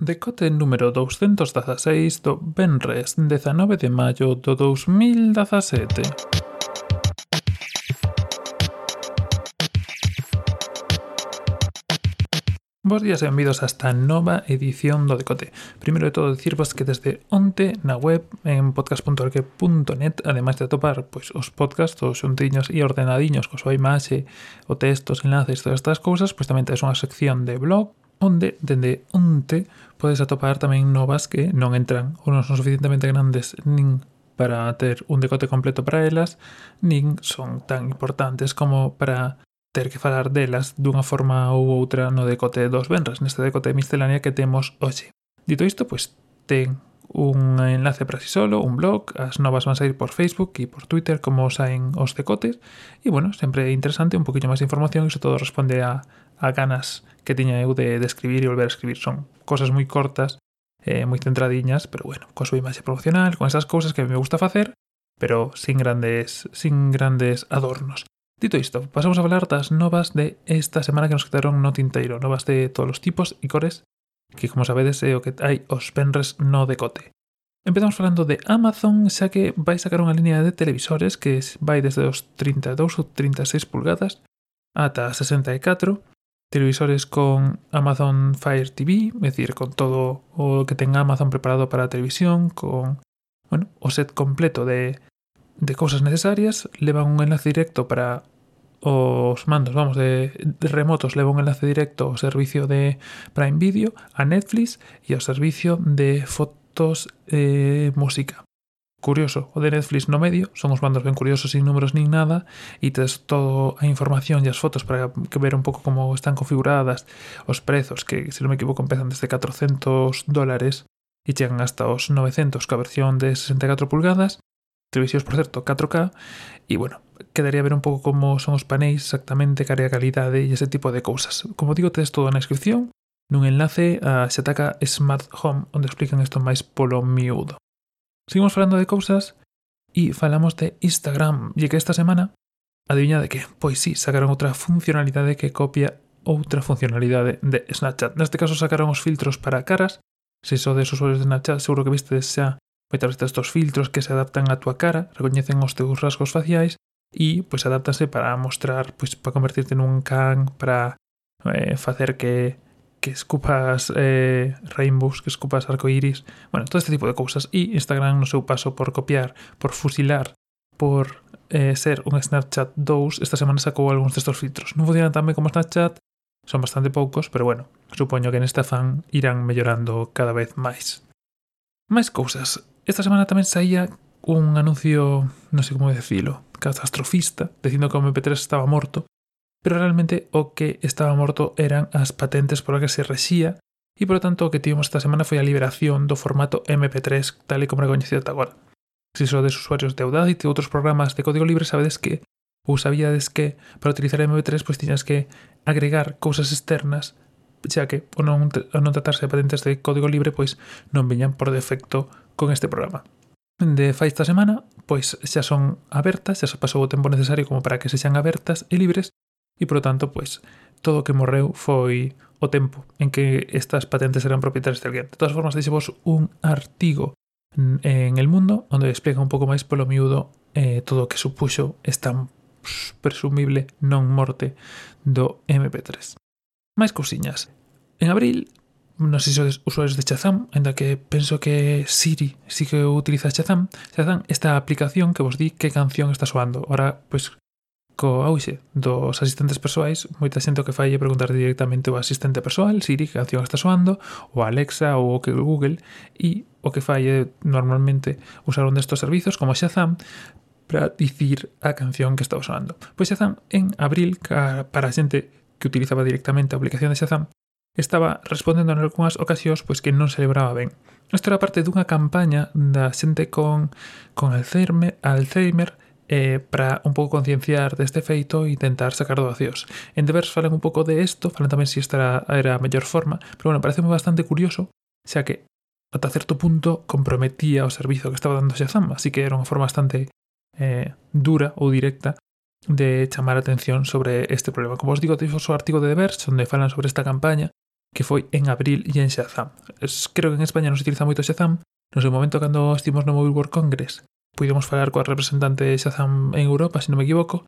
Decote número 216 do Benres 19 de maio do 2017. Bos días e benvidos a esta nova edición do Decote. Primeiro de todo dicirvos que desde onte na web en podcast.org.net ademais de atopar pois, os podcasts, os xuntiños e ordenadiños co súa imaxe, o texto, os enlaces, todas estas cousas, pois tamén tens unha sección de blog onde dende onte podes atopar tamén novas que non entran ou non son suficientemente grandes nin para ter un decote completo para elas, nin son tan importantes como para ter que falar delas dunha forma ou outra no decote dos venres, neste decote de miscelánea que temos hoxe. Dito isto, pois ten un enlace para si solo, un blog, as novas van a sair por Facebook e por Twitter como saen os decotes, e bueno, sempre é interesante, un poquinho máis de información, e iso todo responde a a ganas que tiña eu de, de escribir e volver a escribir. Son cosas moi cortas, eh, moi centradiñas, pero bueno, coa súa imaxe promocional, con esas cousas que me gusta facer, pero sin grandes, sin grandes adornos. Dito isto, pasamos a falar das novas de esta semana que nos quedaron no tinteiro, novas de todos os tipos e cores, que como sabedes é o que hai os penres no decote. Empezamos falando de Amazon, xa que vai sacar unha liña de televisores que vai desde os 32 ou 36 pulgadas ata 64 televisores con Amazon Fire TV, es decir, con todo o que tenga Amazon preparado para a televisión, con bueno, o set completo de, de cosas necesarias, levan un enlace directo para os mandos, vamos, de, de remotos, leva un enlace directo ao servicio de Prime Video, a Netflix e ao servicio de fotos eh, música curioso o de Netflix no medio, son os bandos ben curiosos sin números nin nada e tes todo a información e as fotos para que ver un pouco como están configuradas os prezos que, se non me equivoco, empezan desde 400 dólares e chegan hasta os 900 ca versión de 64 pulgadas televisións, por certo, 4K e, bueno, quedaría ver un pouco como son os panéis exactamente, cara a calidade e ese tipo de cousas. Como digo, tes todo na descripción nun enlace a Xataca Smart Home onde explican isto máis polo miúdo. Seguimos falando de cousas e falamos de Instagram. E que esta semana, adivinha de que? Pois sí, sacaron outra funcionalidade que copia outra funcionalidade de Snapchat. Neste caso sacaron os filtros para caras. Se sodes usuarios de Snapchat, seguro que vistes xa moitas veces estos filtros que se adaptan á túa cara, recoñecen os teus rasgos faciais e pois adaptanse para mostrar, pois para convertirte nun can, para eh, facer que que escupas eh, rainbows, que escupas arcoiris, bueno, todo este tipo de cousas. E Instagram no seu paso por copiar, por fusilar, por eh, ser un Snapchat 2, esta semana sacou algúns destos filtros. Non funcionan tan ben como Snapchat, son bastante poucos, pero bueno, supoño que neste afán irán mellorando cada vez máis. Máis cousas. Esta semana tamén saía un anuncio, non sei como decirlo, catastrofista, dicindo que o MP3 estaba morto, pero realmente o que estaba morto eran as patentes pola que se rexía e, por tanto, o que tivemos esta semana foi a liberación do formato MP3 tal e como era coñecido ata agora. Se sodes usuarios de Audacity e outros programas de código libre sabedes que ou sabíades que para utilizar MP3 pois tiñas que agregar cousas externas xa que o non, o non tratarse de patentes de código libre pois non veñan por defecto con este programa. De fai esta semana, pois xa son abertas, xa se pasou o tempo necesario como para que sexan abertas e libres e, por tanto, pois, todo o que morreu foi o tempo en que estas patentes eran propietarias de alguén. De todas formas, deixevos un artigo en El Mundo onde explica un pouco máis polo miúdo eh, todo o que supuxo esta presumible non morte do MP3. Máis cousiñas. En abril, non sei se sodes usuarios de Shazam, ainda que penso que Siri sí si que utiliza Shazam, Shazam esta aplicación que vos di que canción está soando. Ora, pois, co auxe dos asistentes persoais, moita xente o que fai é preguntar directamente ao asistente persoal Siri que canción está soando, ou Alexa ou o que Google, e o que fai é normalmente usar un destos servizos como Shazam para dicir a canción que estaba sonando. Pois Shazam en abril para a xente que utilizaba directamente a aplicación de Shazam estaba respondendo en algunhas ocasións pois que non se celebraba ben. Isto era parte dunha campaña da xente con, con Alzheimer, Alzheimer eh, para un pouco concienciar deste feito e intentar sacar doacións. En Devers falan un pouco de isto, falan tamén si esta era, a mellor forma, pero bueno, parece bastante curioso, xa que ata certo punto comprometía o servizo que estaba dando Shazam, así que era unha forma bastante eh, dura ou directa de chamar a atención sobre este problema. Como os digo, tenéis o artigo de Devers, onde falan sobre esta campaña, que foi en abril e en Shazam. Creo que en España non se utiliza moito Shazam, no seu momento cando estivemos no Mobile World Congress Puidemos falar coa representante de Shazam en Europa, se non me equivoco.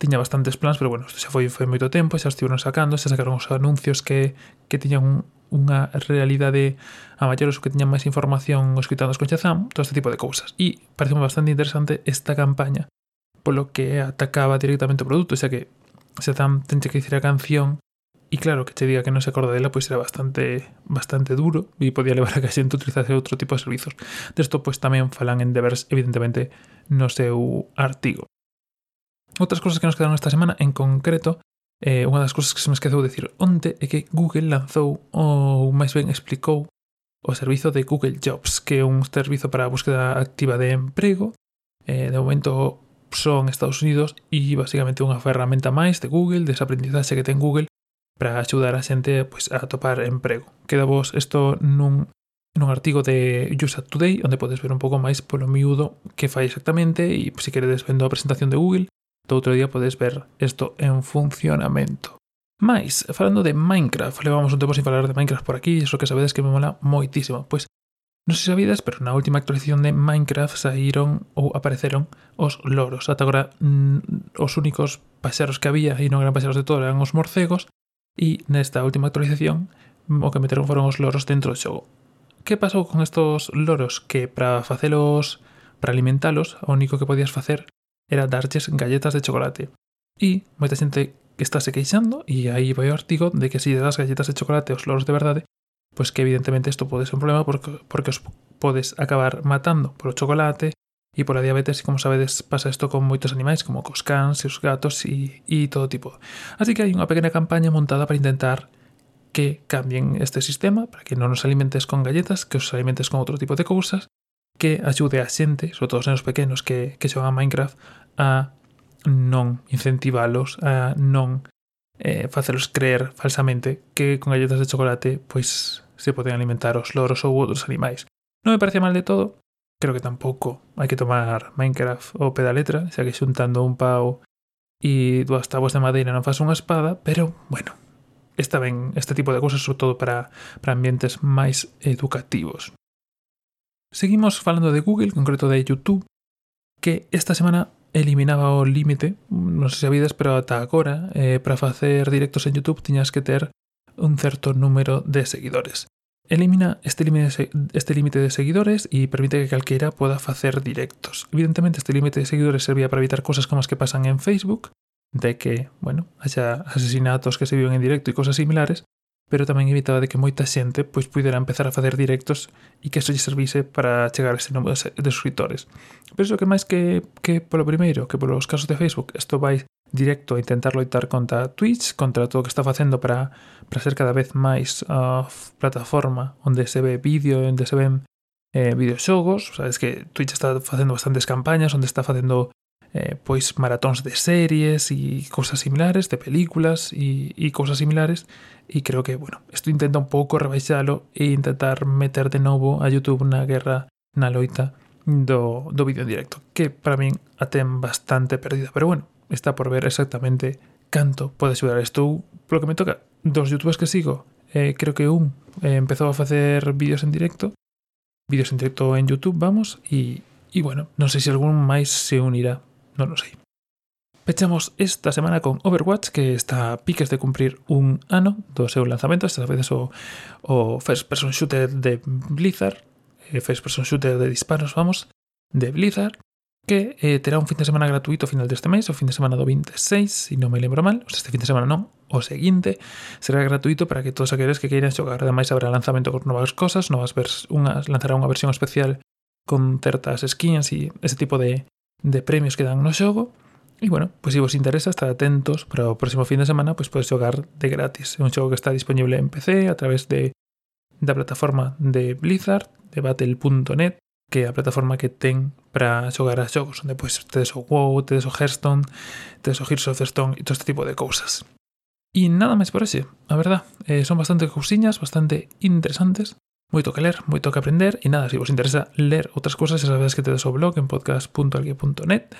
Tiña bastantes plans, pero bueno, isto xa foi, foi moito tempo, xa estiveron sacando, xa sacaron os anuncios que, que tiñan un, unha realidade a maiores ou que tiñan máis información os coitados con Shazam, todo este tipo de cousas. E parece bastante interesante esta campaña, polo que atacaba directamente o produto, xa que Shazam ten que dicir a canción E claro, que che diga que non se acorda dela, pois era bastante bastante duro e podía levar a que a xente utilizase outro tipo de servizos. Desto, pois tamén falan en Devers, evidentemente, no seu artigo. Outras cousas que nos quedaron esta semana, en concreto, eh, unha das cousas que se me esqueceu de dicir onte é que Google lanzou, ou máis ben explicou, o servizo de Google Jobs, que é un servizo para a búsqueda activa de emprego. Eh, de momento son Estados Unidos e basicamente unha ferramenta máis de Google, desaprendizaxe que ten Google para axudar a xente pois, a topar emprego. Queda vos isto nun, nun artigo de USA Today, onde podes ver un pouco máis polo miúdo que fai exactamente e se queredes vendo a presentación de Google, do outro día podes ver isto en funcionamento. Mais, falando de Minecraft, levamos un tempo sin falar de Minecraft por aquí, iso que sabedes que me mola moitísimo. Pois, non sei se sabides, pero na última actualización de Minecraft saíron ou apareceron os loros. Ata agora, mm, os únicos paxaros que había, e non eran paxaros de todo, eran os morcegos, E nesta última actualización o que meteron foron os loros dentro do xogo. Que pasou con estos loros? Que para facelos, para alimentalos, o único que podías facer era darlles galletas de chocolate. E moita xente que está se queixando, e aí vai o artigo de que se si das galletas de chocolate aos loros de verdade, pois que evidentemente isto pode ser un problema porque, porque os podes acabar matando polo chocolate, E pola diabetes, como sabedes, pasa isto con moitos animais, como cos cans e os gatos e, e todo tipo. Así que hai unha pequena campaña montada para intentar que cambien este sistema, para que non nos alimentes con galletas, que os alimentes con outro tipo de cousas, que axude a xente, sobre todo os nenos pequenos que, que xogan a Minecraft, a non incentivalos, a non eh, facelos creer falsamente que con galletas de chocolate pois se poden alimentar os loros ou outros animais. Non me parece mal de todo, creo que tampouco hai que tomar Minecraft ao pé da letra, xa que xuntando un pau e dúas táboas de madeira non faz unha espada, pero, bueno, está ben este tipo de cousas, sobre todo para, para ambientes máis educativos. Seguimos falando de Google, en concreto de YouTube, que esta semana eliminaba o límite, non sei se sabides, pero ata agora, eh, para facer directos en YouTube tiñas que ter un certo número de seguidores. Elimina este límite este de seguidores e permite que calqueira poda facer directos. Evidentemente, este límite de seguidores servía para evitar cosas como as que pasan en Facebook, de que, bueno, haya asesinatos que se viven en directo e cosas similares, pero tamén evitaba de que moita xente pois pudera empezar a facer directos e que eso lle servise para chegar a ese número de suscriptores. Penso que máis que, que polo primeiro, que polos casos de Facebook, isto vai directo a intentar loitar contra Twitch, contra todo o que está facendo para, para ser cada vez máis uh, plataforma onde se ve vídeo, onde se ven eh, videoxogos, sabes que Twitch está facendo bastantes campañas, onde está facendo eh, pois maratóns de series e cousas similares, de películas e, e cousas similares, e creo que, bueno, isto intenta un pouco rebaixalo e intentar meter de novo a YouTube na guerra, na loita do, do vídeo en directo, que para min a ten bastante perdida, pero bueno, está por ver exactamente canto pode axudar. Estou, polo que me toca, dos youtubers que sigo, eh, creo que un eh, empezou a facer vídeos en directo, vídeos en directo en YouTube, vamos, e, e bueno, non sei se algún máis se unirá, non o sei. Pechamos esta semana con Overwatch, que está a piques de cumprir un ano do seu lanzamento, esta vez o, o First Person Shooter de Blizzard, eh, First Person Shooter de disparos, vamos, de Blizzard, que eh, terá un fin de semana gratuito final deste mes, o fin de semana do 26, se si non me lembro mal, o sea, este fin de semana non, o seguinte, será gratuito para que todos aqueles que queiran xogar. Ademais, habrá lanzamento con novas cosas, novas vers unhas, lanzará unha versión especial con certas skins e ese tipo de, de premios que dan no xogo. E bueno, pois pues, se vos interesa, estar atentos para o próximo fin de semana, pois pues, podes xogar de gratis. É un xogo que está disponible en PC a través de da plataforma de Blizzard, de Battle.net, que é a plataforma que ten para xogar a xogos, onde pois tedes o WoW, tedes o Hearthstone, tedes o Heroes of the Stone e todo este tipo de cousas. E nada máis por ese, a verdad, eh, son bastante cousiñas, bastante interesantes, moito que ler, moito que aprender, e nada, se vos interesa ler outras cousas, xa sabedes que tedes o blog en podcast.algue.net,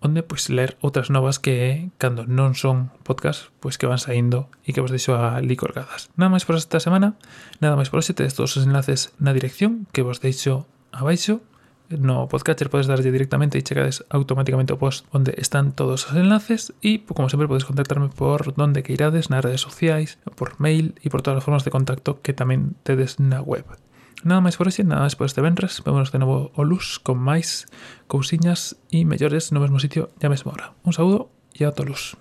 onde pois ler outras novas que cando non son podcast, pois que van saindo e que vos deixo ali colgadas. Nada máis por esta semana, nada máis por hoxe, tedes todos os enlaces na dirección que vos deixo abaixo no podcatcher podes darlle directamente e chegades automáticamente ao post onde están todos os enlaces e como sempre podes contactarme por donde que irades nas redes sociais, por mail e por todas as formas de contacto que tamén tedes na web. Nada máis por hoxe, nada máis por este venres. Vémonos de novo o luz con máis cousiñas e mellores no mesmo sitio ya mesmo hora. Un saúdo e a luz.